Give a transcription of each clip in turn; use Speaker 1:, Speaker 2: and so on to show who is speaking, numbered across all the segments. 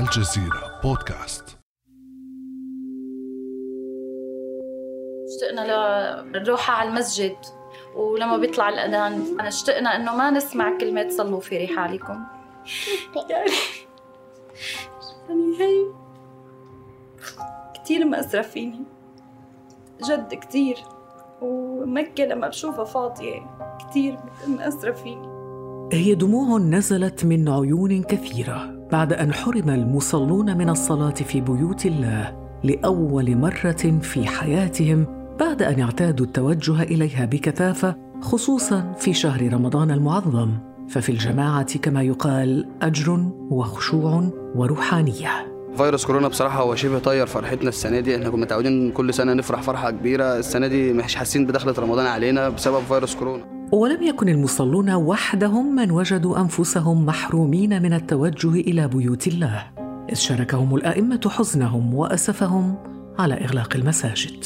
Speaker 1: الجزيرة بودكاست.
Speaker 2: اشتقنا للروحة على المسجد ولما بيطلع الأذان. أنا اشتقنا إنه ما نسمع كلمة صلوا في رحالكم. يعني يعني هي كتير مأثرة فيني جد كتير. ومكة لما بشوفها فاضية كتير مأثرة فيني
Speaker 3: هي دموع نزلت من عيون كثيرة. بعد أن حرم المصلون من الصلاة في بيوت الله لأول مرة في حياتهم بعد أن اعتادوا التوجه إليها بكثافة خصوصا في شهر رمضان المعظم. ففي الجماعة كما يقال أجر وخشوع وروحانية.
Speaker 4: فيروس كورونا بصراحة هو شبه طير فرحتنا السنة دي. إحنا كنا متعودين كل سنة نفرح فرحة كبيرة. السنة دي مش حاسين بدخلة رمضان علينا بسبب فيروس كورونا.
Speaker 3: ولم يكن المصلون وحدهم من وجدوا أنفسهم محرومين من التوجه إلى بيوت الله. إذ شاركهم الأئمة حزنهم وأسفهم على إغلاق المساجد.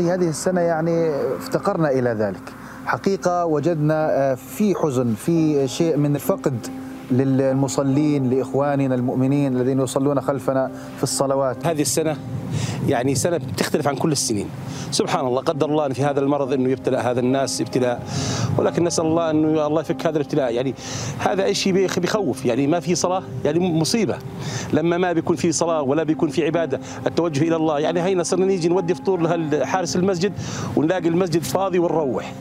Speaker 5: هذه السنة يعني افتقرنا إلى ذلك. حقيقة وجدنا في حزن في شيء من الفقد للمصلين لإخواننا المؤمنين الذين يصلون خلفنا في الصلوات.
Speaker 6: هذه السنة يعني سنة بتختلف عن كل السنين. سبحان الله قدر الله في هذا المرض إنه يبتلى هذا الناس ابتلاء. ولكن نسأل الله أنه الله يفك هذا الابتلاء. يعني هذا شيء بيخوف. يعني ما في صلاة يعني مصيبة. لما ما بيكون في صلاة ولا بيكون في عبادة التوجه إلى الله. يعني هينا صرنا نيجي نودي فطور لحارس المسجد ونلاقي المسجد فاضي ونروح.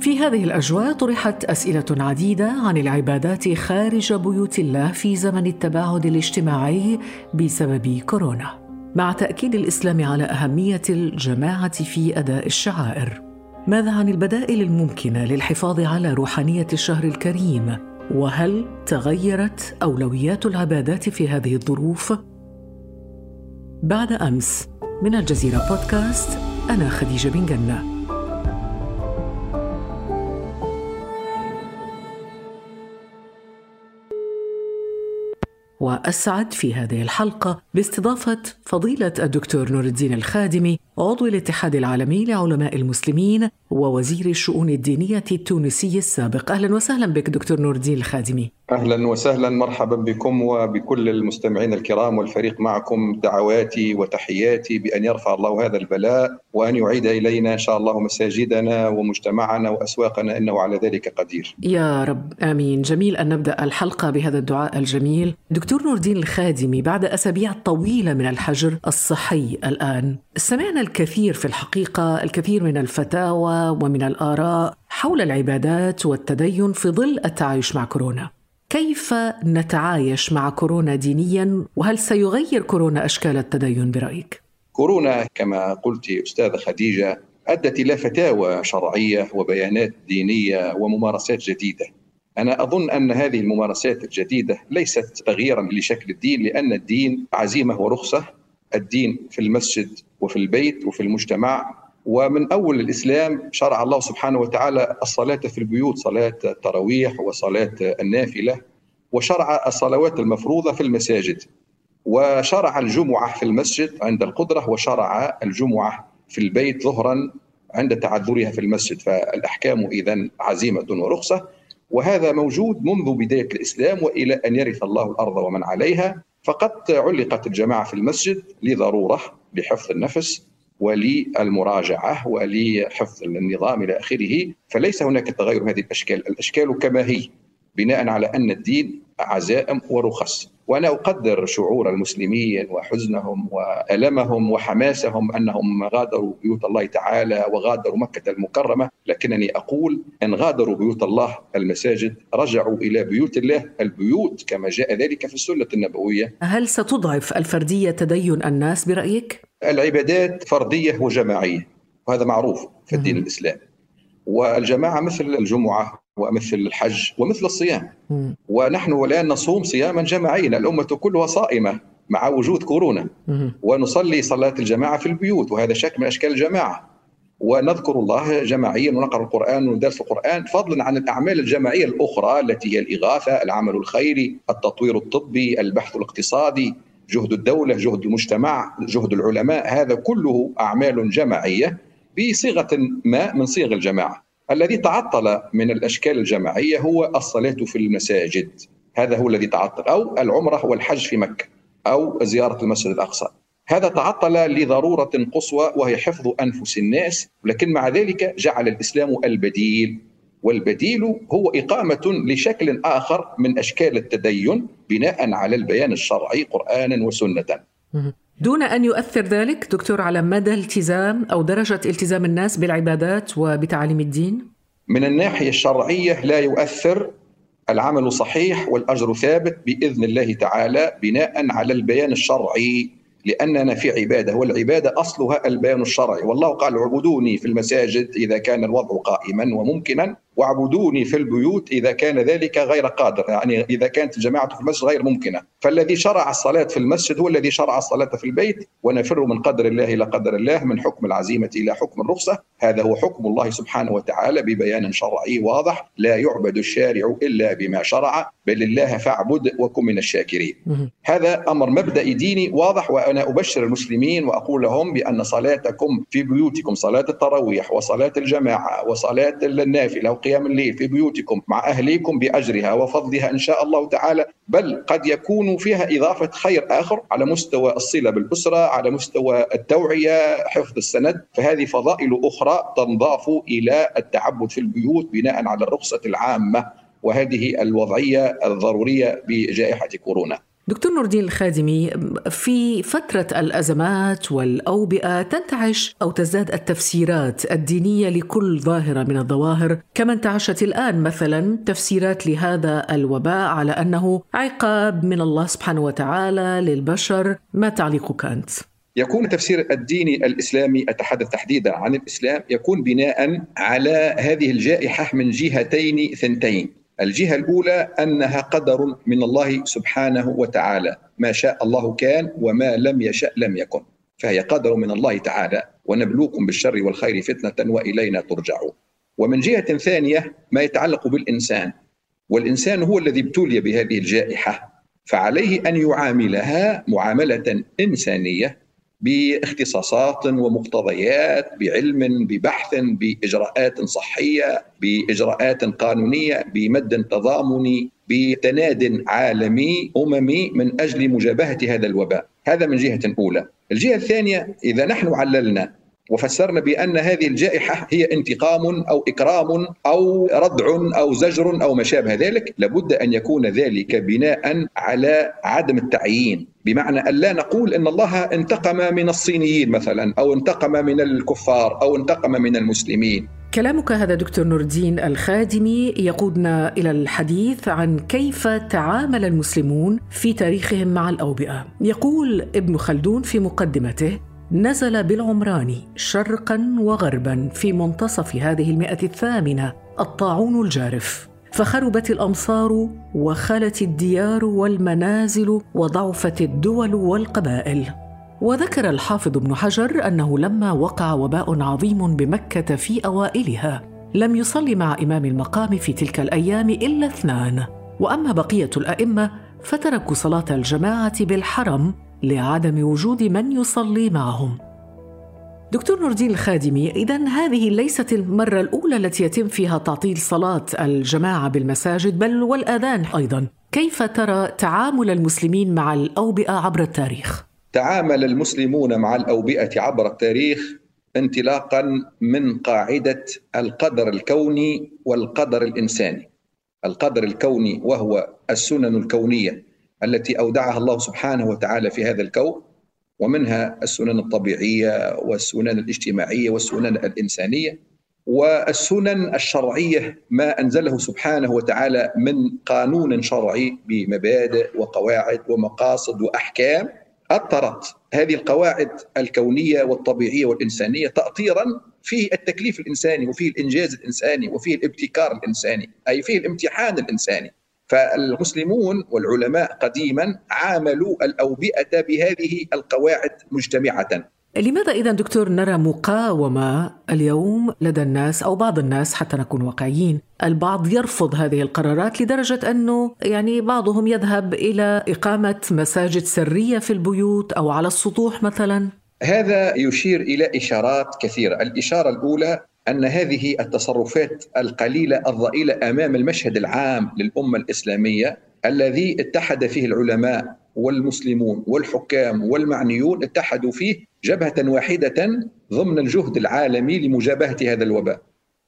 Speaker 3: في هذه الأجواء طرحت أسئلة عديدة عن العبادات خارج بيوت الله في زمن التباعد الاجتماعي بسبب كورونا. مع تأكيد الإسلام على أهمية الجماعة في أداء الشعائر. ماذا عن البدائل الممكنة للحفاظ على روحانية الشهر الكريم؟ وهل تغيرت أولويات العبادات في هذه الظروف؟ بعد أمس من الجزيرة بودكاست أنا خديجة بن جنة. وأسعد في هذه الحلقة باستضافة فضيلة الدكتور نور الدين الخادمي عضو الاتحاد العالمي لعلماء المسلمين ووزير الشؤون الدينية التونسي السابق أهلا وسهلا بك دكتور نور الدين الخادمي
Speaker 7: أهلا وسهلا مرحبا بكم وبكل المستمعين الكرام والفريق معكم دعواتي وتحياتي بأن يرفع الله هذا البلاء وأن يعيد إلينا إن شاء الله مساجدنا ومجتمعنا وأسواقنا إنه على ذلك قدير.
Speaker 3: يا رب آمين، جميل أن نبدأ الحلقة بهذا الدعاء الجميل. دكتور نور الدين الخادمي بعد أسابيع طويلة من الحجر الصحي الآن، سمعنا الكثير في الحقيقة، الكثير من الفتاوى ومن الآراء حول العبادات والتدين في ظل التعايش مع كورونا. كيف نتعايش مع كورونا دينيا وهل سيغير كورونا أشكال التدين برأيك؟
Speaker 7: كورونا كما قلت أستاذة خديجة أدت إلى فتاوى شرعية وبيانات دينية وممارسات جديدة. أنا أظن أن هذه الممارسات الجديدة ليست تغييرا لشكل الدين لأن الدين عزيمة ورخصة، الدين في المسجد وفي البيت وفي المجتمع. ومن أول الإسلام شرع الله سبحانه وتعالى الصلاة في البيوت صلاة التراويح وصلاة النافلة وشرع الصلوات المفروضة في المساجد. وشرع الجمعة في المسجد عند القدرة وشرع الجمعة في البيت ظهرا عند تعذرها في المسجد. فالأحكام اذا عزيمة ورخصة. وهذا موجود منذ بداية الإسلام وإلى أن يرث الله الأرض ومن عليها. فقد علقت الجماعة في المسجد لضرورة لحفظ النفس وللمراجعة ولحفظ النظام إلى آخره فليس هناك تغير هذه الأشكال، الأشكال كما هي بناء على أن الدين عزائم ورخص. وأنا أقدر شعور المسلمين وحزنهم وألمهم وحماسهم أنهم غادروا بيوت الله تعالى وغادروا مكة المكرمة لكنني أقول إن غادروا بيوت الله المساجد رجعوا إلى بيوت الله البيوت كما جاء ذلك في السنة النبوية.
Speaker 3: هل ستضعف الفردية تدين الناس برأيك؟
Speaker 7: العبادات فردية وجماعية وهذا معروف في الدين الاسلامي والجماعة مثل الجمعة ومثل الحج ومثل الصيام. ونحن الان نصوم صياما جماعيا الأمة كلها صائمة مع وجود كورونا. ونصلي صلاة الجماعة في البيوت وهذا شكل من أشكال الجماعة. ونذكر الله جماعيا ونقرأ القرآن وندرس القرآن فضلا عن الأعمال الجماعية الأخرى التي هي الإغاثة، العمل الخيري، التطوير الطبي، البحث الاقتصادي، جهد الدولة، جهد المجتمع، جهد العلماء، هذا كله أعمال جماعية بصيغة ما من صيغ الجماعة. الذي تعطل من الأشكال الجماعية هو الصلاة في المساجد. هذا هو الذي تعطل. أو العمرة والحج في مكة. أو زيارة المسجد الأقصى. هذا تعطل لضرورة قصوى وهي حفظ أنفس الناس. لكن مع ذلك جعل الإسلام البديل. والبديل هو إقامة لشكل آخر من أشكال التدين بناء على البيان الشرعي قرآنا وسنة.
Speaker 3: دون أن يؤثر ذلك دكتور على مدى التزام أو درجة التزام الناس بالعبادات وبتعاليم الدين؟
Speaker 7: من الناحية الشرعية لا يؤثر العمل صحيح والأجر ثابت بإذن الله تعالى بناء على البيان الشرعي لأننا في عبادة والعبادة أصلها البيان الشرعي والله قال اعبدوني في المساجد إذا كان الوضع قائما وممكنا واعبدوني في البيوت إذا كان ذلك غير قادر. يعني إذا كانت الجماعة في المسجد غير ممكنة. فالذي شرع الصلاة في المسجد هو الذي شرع الصلاة في البيت. ونفر من قدر الله إلى قدر الله من حكم العزيمة إلى حكم الرخصة. هذا هو حكم الله سبحانه وتعالى ببيان شرعي واضح. لا يعبد الشارع إلا بما شرع. بل الله فاعبد وكن من الشاكرين. هذا أمر مبدئي ديني واضح. وأنا أبشر المسلمين وأقول لهم بأن صلاتكم في بيوتكم صلاة التراويح وصلاة الجماعة وصلاة النافلة وقيام الليل في بيوتكم مع أهليكم بأجرها وفضلها إن شاء الله تعالى بل قد يكون فيها إضافة خير آخر على مستوى الصلة بالأسرة على مستوى التوعية حفظ السند. فهذه فضائل أخرى تنضاف إلى التعبد في البيوت بناء على الرخصة العامة وهذه الوضعية الضرورية بجائحة كورونا.
Speaker 3: دكتور نور الدين الخادمي في فترة الأزمات والأوبئة تنتعش أو تزداد التفسيرات الدينية لكل ظاهرة من الظواهر كما انتعشت الآن مثلا تفسيرات لهذا الوباء على أنه عقاب من الله سبحانه وتعالى للبشر ما تعليقك أنت؟
Speaker 7: يكون تفسير الديني الإسلامي أتحدث تحديدا عن الإسلام يكون بناء على هذه الجائحة من جهتين ثنتين الجهة الأولى أنها قدر من الله سبحانه وتعالى. ما شاء الله كان وما لم يشأ لم يكن. فهي قدر من الله تعالى. ونبلوكم بالشر والخير فتنة وإلينا ترجعون. ومن جهة ثانية ما يتعلق بالإنسان. والإنسان هو الذي ابتلي بهذه الجائحة. فعليه أن يعاملها معاملة إنسانية. باختصاصات ومقتضيات بعلم ببحث بإجراءات صحية بإجراءات قانونية بمد تضامني بتناد عالمي أممي من أجل مجابهة هذا الوباء. هذا من جهة أولى. الجهة الثانية إذا نحن عللنا وفسرنا بأن هذه الجائحة هي انتقام أو إكرام أو ردع أو زجر أو ما شابه ذلك لابد أن يكون ذلك بناء على عدم التعيين بمعنى أن لا نقول إن الله انتقم من الصينيين مثلا أو انتقم من الكفار أو انتقم من المسلمين
Speaker 3: كلامك هذا دكتور نور الدين الخادمي يقودنا إلى الحديث عن كيف تعامل المسلمون في تاريخهم مع الأوبئة. يقول ابن خلدون في مقدمته: نزل بالعمراني شرقا وغربا في منتصف هذه المئة الثامنة الطاعون الجارف. فخربت الأمصار وخلت الديار والمنازل وضعفت الدول والقبائل. وذكر الحافظ ابن حجر أنه لما وقع وباء عظيم بمكة في أوائلها لم يصلي مع إمام المقام في تلك الأيام إلا اثنان. وأما بقية الأئمة فتركوا صلاة الجماعة بالحرم لعدم وجود من يصلي معهم. دكتور نور الدين الخادمي إذا هذه ليست المرة الأولى التي يتم فيها تعطيل صلاة الجماعة بالمساجد بل والآذان أيضا. كيف ترى تعامل المسلمين مع الأوبئة عبر التاريخ؟
Speaker 7: تعامل المسلمون مع الأوبئة عبر التاريخ انطلاقا من قاعدة القدر الكوني والقدر الإنساني. القدر الكوني وهو السنن الكونية. التي أودعها الله سبحانه وتعالى في هذا الكون ومنها السنن الطبيعية والسنن الاجتماعية والسنن الإنسانية والسنن الشرعية ما أنزله سبحانه وتعالى من قانون شرعي بمبادئ وقواعد ومقاصد وأحكام أطرت هذه القواعد الكونية والطبيعية والإنسانية تاطيرا فيه التكليف الإنساني وفيه الإنجاز الإنساني وفيه الابتكار الإنساني أي فيه الامتحان الإنساني. فالمسلمون والعلماء قديما عاملوا الأوبئة بهذه القواعد مجتمعة.
Speaker 3: لماذا اذا دكتور نرى مقاومة اليوم لدى الناس أو بعض الناس حتى نكون واقعيين، البعض يرفض هذه القرارات لدرجة أنه يعني بعضهم يذهب إلى إقامة مساجد سرية في البيوت أو على السطوح مثلا؟
Speaker 7: هذا يشير إلى إشارات كثيرة، الإشارة الأولى أن هذه التصرفات القليلة الضئيلة أمام المشهد العام للأمة الإسلامية الذي اتحد فيه العلماء والمسلمون والحكام والمعنيون اتحدوا فيه جبهة واحدة ضمن الجهد العالمي لمجابهة هذا الوباء.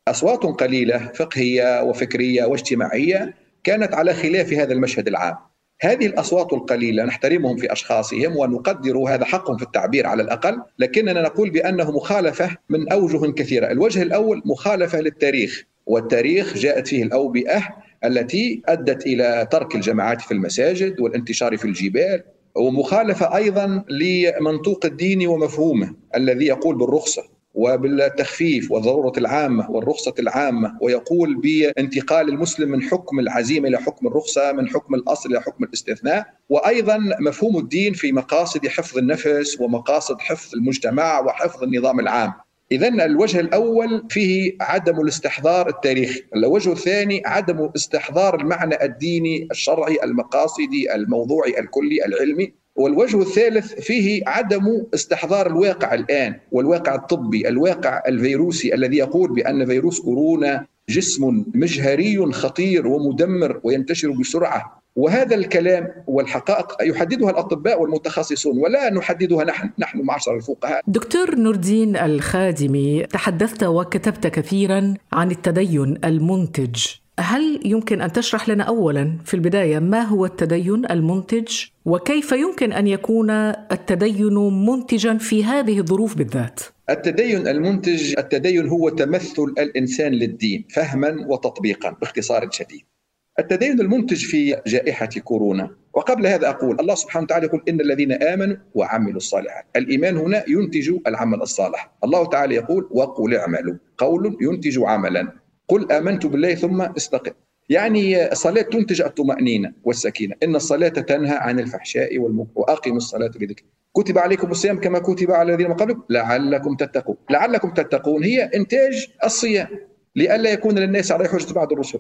Speaker 7: أصوات قليلة فقهية وفكرية واجتماعية كانت على خلاف هذا المشهد العام. هذه الأصوات القليلة نحترمهم في أشخاصهم ونقدر هذا حقهم في التعبير على الأقل لكننا نقول بأنه مخالفة من أوجه كثيرة. الوجه الأول مخالفة للتاريخ والتاريخ جاءت فيه الأوبئة التي أدت إلى ترك الجماعات في المساجد والانتشار في الجبال ومخالفة أيضا لمنطوق الدين ومفهومه الذي يقول بالرخصة. وبالتخفيف والضرورة العامة والرخصة العامة. ويقول بانتقال المسلم من حكم العزيمة إلى حكم الرخصة من حكم الأصل إلى حكم الاستثناء. وأيضا مفهوم الدين في مقاصد حفظ النفس ومقاصد حفظ المجتمع وحفظ النظام العام. إذا الوجه الأول فيه عدم الاستحضار التاريخي. الوجه الثاني عدم استحضار المعنى الديني الشرعي المقاصدي الموضوعي الكلي العلمي. والوجه الثالث فيه عدم استحضار الواقع الآن والواقع الطبي الواقع الفيروسي الذي يقول بأن فيروس كورونا جسم مجهري خطير ومدمر وينتشر بسرعة وهذا الكلام والحقائق يحددها الأطباء والمتخصصون ولا نحددها نحن نحن معشر الفقهاء.
Speaker 3: دكتور نور الدين الخادمي تحدثت وكتبت كثيرا عن التدين المنتج. هل يمكن أن تشرح لنا اولا في البداية ما هو التدين المنتج وكيف يمكن أن يكون التدين منتجا في هذه الظروف بالذات؟
Speaker 7: التدين المنتج التدين هو تمثل الإنسان للدين فهما وتطبيقا باختصار شديد. التدين المنتج في جائحة كورونا. وقبل هذا أقول الله سبحانه وتعالى يقول إن الذين آمنوا وعملوا الصالحات. الإيمان هنا ينتج العمل الصالح. الله تعالى يقول وقل اعملوا. قول ينتج عملا. قل آمنت بالله ثم استقم. يعني الصلاة تنتج الطمأنينة والسكينة. إن الصلاة تنهى عن الفحشاء والمنكر وأقيموا الصلاة بذكر كتب عليكم الصيام كما كتب على الذين من قبلكم. لعلكم تتقون. لعلكم تتقون هي إنتاج الصيام. لئلا يكون للناس عليه حجة بعد الرسل.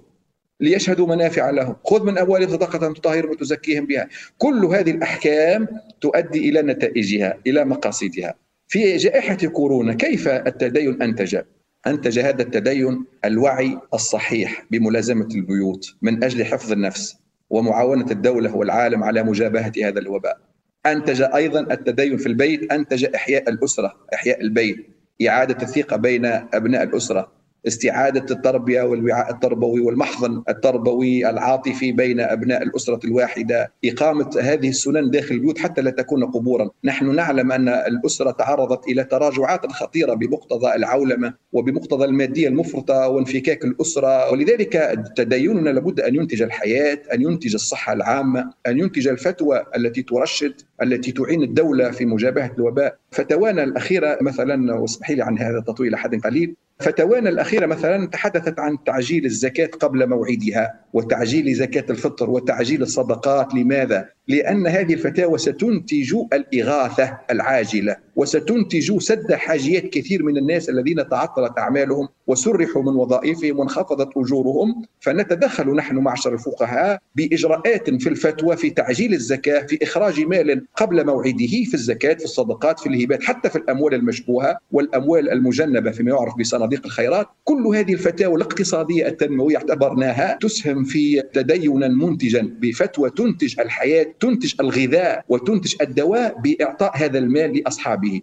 Speaker 7: ليشهدوا منافع لهم. خذ من أموالهم صدقة تطهرهم وتزكيهم بها. كل هذه الأحكام تؤدي إلى نتائجها إلى مقاصدها. في جائحة كورونا كيف التدين أنتج أنتج هذا التدين الوعي الصحيح بملازمة البيوت من أجل حفظ النفس ومعاونة الدولة والعالم على مجابهة هذا الوباء. أنتج أيضا التدين في البيت أنتج إحياء الأسرة إحياء البيت إعادة الثقة بين أبناء الأسرة. استعادة التربية والوعاء التربوي والمحضن التربوي العاطفي بين أبناء الأسرة الواحدة. إقامة هذه السنن داخل البيوت حتى لا تكون قبورا. نحن نعلم أن الأسرة تعرضت إلى تراجعات خطيرة بمقتضى العولمة وبمقتضى المادية المفرطة وانفكاك الأسرة. ولذلك تديننا لابد أن ينتج الحياة أن ينتج الصحة العامة أن ينتج الفتوى التي ترشد التي تعين الدولة في مجابهة الوباء. فتوانا الأخيرة مثلا واسمحي لي عن هذا التطويل حد قليل. فتوانا الأخيرة مثلا تحدثت عن تعجيل الزكاة قبل موعدها وتعجيل زكاة الفطر وتعجيل الصدقات. لماذا؟ لأن هذه الفتاوى ستنتج الإغاثة العاجلة وستنتج سد حاجيات كثير من الناس الذين تعطلت أعمالهم وسرحوا من وظائفهم وانخفضت أجورهم. فنتدخل نحن معشر الفقهاء بإجراءات في الفتوى في تعجيل الزكاة في إخراج مال قبل موعده في الزكاة في الصدقات في الهبات حتى في الأموال المشبوهة والأموال المجنبة فيما يعرف بصناديق الخيرات. كل هذه الفتاوى الاقتصادية التنموية اعتبرناها تسهم في تدينا منتجا بفتوى تنتج الحياة تنتج الغذاء وتنتج الدواء بإعطاء هذا المال لأصحابه.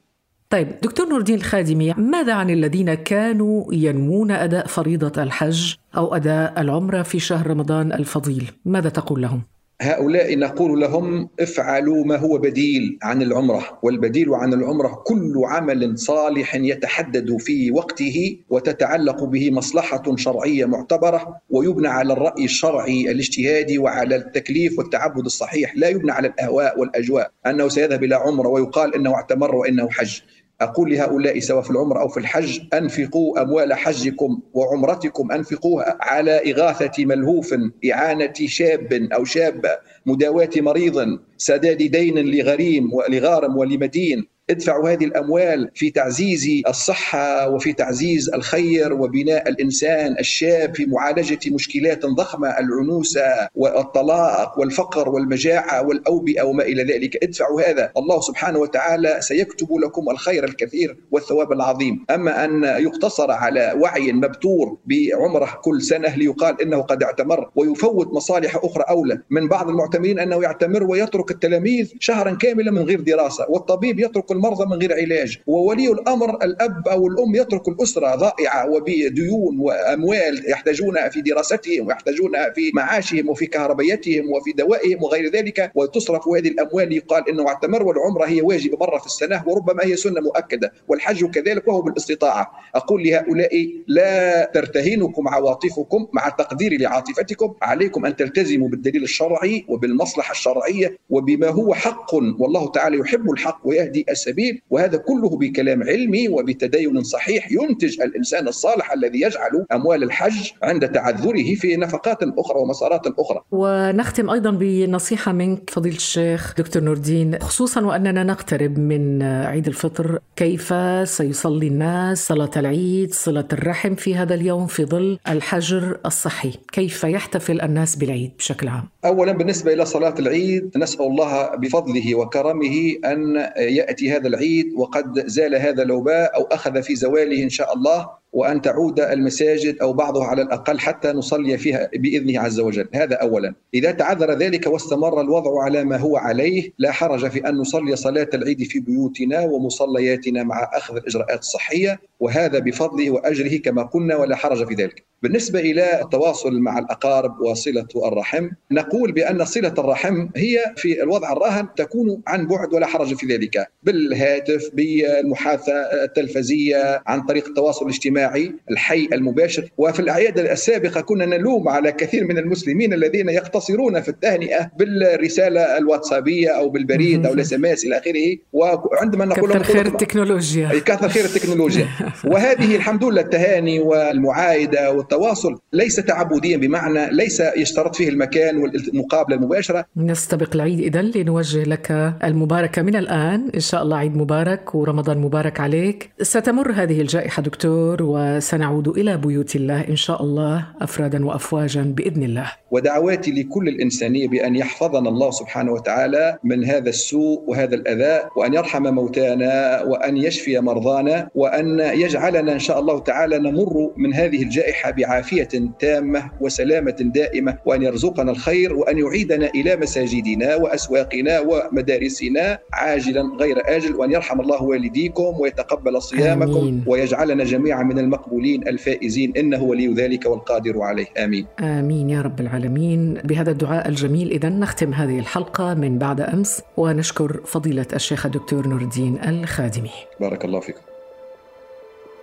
Speaker 3: طيب دكتور نور الدين الخادمي ماذا عن الذين كانوا ينمون أداء فريضة الحج أو أداء العمرة في شهر رمضان الفضيل؟ ماذا تقول لهم؟
Speaker 7: هؤلاء نقول لهم افعلوا ما هو بديل عن العمرة والبديل عن العمرة كل عمل صالح يتحدد في وقته وتتعلق به مصلحة شرعية معتبرة ويبنى على الرأي الشرعي الاجتهادي وعلى التكليف والتعبد الصحيح لا يبنى على الأهواء والأجواء. أنه سيذهب إلى عمرة ويقال إنه اعتمر وإنه حج. أقول لهؤلاء سواء في العمر أو في الحج أنفقوا أموال حجكم وعمرتكم أنفقوها على إغاثة ملهوف إعانة شاب أو شابة مداواة مريض سداد دين لغريم ولغارم ولمدين. ادفعوا هذه الأموال في تعزيز الصحة وفي تعزيز الخير وبناء الإنسان الشاب في معالجة مشكلات ضخمة العنوسة والطلاق والفقر والمجاعة والأوبئة وما إلى ذلك. ادفعوا هذا. الله سبحانه وتعالى سيكتب لكم الخير الكثير والثواب العظيم. أما أن يقتصر على وعي مبتور بعمره كل سنة ليقال إنه قد اعتمر ويفوت مصالح أخرى أولى. من بعض المعتمرين أنه يعتمر ويترك التلاميذ شهرا كاملا من غير دراسة والطبيب يترك المرضى من غير علاج. وولي الأمر الأب أو الأم يترك الأسرة ضائعة وبديون وأموال يحتاجونها في دراستهم ويحتاجونها في معاشهم وفي كهربيتهم وفي دوائهم وغير ذلك. وتصرف هذه الأموال يقال أنه اعتمر والعمرة هي واجبة مرة في السنة وربما هي سنة مؤكدة. والحج كذلك وهو بالاستطاعة. أقول لهؤلاء لا ترتهنكم عواطفكم مع التقدير لعاطفتكم. عليكم أن تلتزموا بالدليل الشرعي وبالمصلحة الشرعية وبما هو حق. والله تعالى يحب الحق ويهدي السبيل وهذا كله بكلام علمي وبتدين صحيح ينتج الإنسان الصالح الذي يجعل أموال الحج عند تعذره في نفقات أخرى ومسارات أخرى.
Speaker 3: ونختم أيضا بنصيحة منك فضيلة الشيخ دكتور نور الدين خصوصا وأننا نقترب من عيد الفطر كيف سيصلي الناس صلاة العيد صلة الرحم في هذا اليوم في ظل الحجر الصحي؟ كيف يحتفل الناس بالعيد بشكل عام؟
Speaker 7: أولا بالنسبة إلى صلاة العيد نسأل الله بفضله وكرمه أن يأتي هذا العيد وقد زال هذا الوباء أو أخذ في زواله إن شاء الله. وأن تعود المساجد أو بعضها على الأقل حتى نصلي فيها بإذنه عز وجل. هذا أولا. إذا تعذر ذلك واستمر الوضع على ما هو عليه لا حرج في أن نصلي صلاة العيد في بيوتنا ومصلياتنا مع أخذ الإجراءات الصحية وهذا بفضله وأجره كما قلنا ولا حرج في ذلك. بالنسبة إلى التواصل مع الأقارب وصلة الرحم نقول بأن صلة الرحم هي في الوضع الراهن تكون عن بعد ولا حرج في ذلك. بالهاتف بالمحادثة التلفزية عن طريق التواصل الاجتماعي الحي المباشر. وفي الأعياد السابقة كنا نلوم على كثير من المسلمين الذين يقتصرون في التهنئة بالرسالة الواتسابية أو بالبريد أو الاس إلى آخره. وعندما نقول
Speaker 3: كثر خير التكنولوجيا.
Speaker 7: كثر خير التكنولوجيا. وهذه الحمد لله التهاني والمعايدة والتواصل ليس تعبديا بمعنى ليس يشترط فيه المكان والمقابلة المباشرة.
Speaker 3: نستبق العيد. إذا لنوجه لك المباركة من الآن. إن شاء الله عيد مبارك ورمضان مبارك عليك. ستمر هذه الجائحة دكتور وسنعود إلى بيوت الله إن شاء الله أفرادا وأفواجا بإذن الله
Speaker 7: ودعواتي لكل الإنسانية بأن يحفظنا الله سبحانه وتعالى من هذا السوء وهذا الأذى وأن يرحم موتانا وأن يشفي مرضانا وأن يجعلنا إن شاء الله تعالى نمر من هذه الجائحة بعافية تامة وسلامة دائمة وأن يرزقنا الخير وأن يعيدنا إلى مساجدنا وأسواقنا ومدارسنا عاجلا غير آجل وأن يرحم الله والديكم ويتقبل صيامكم
Speaker 3: آمين.
Speaker 7: ويجعلنا جميعا من المقبولين الفائزين إنه ولي ذلك والقادر عليه. آمين.
Speaker 3: آمين يا رب العالمين. بهذا الدعاء الجميل إذا نختم هذه الحلقة من بعد أمس ونشكر فضيلة الشيخ الدكتور نور الدين الخادمي.
Speaker 7: بارك الله فيكم.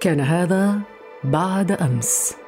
Speaker 3: كان هذا بعد أمس.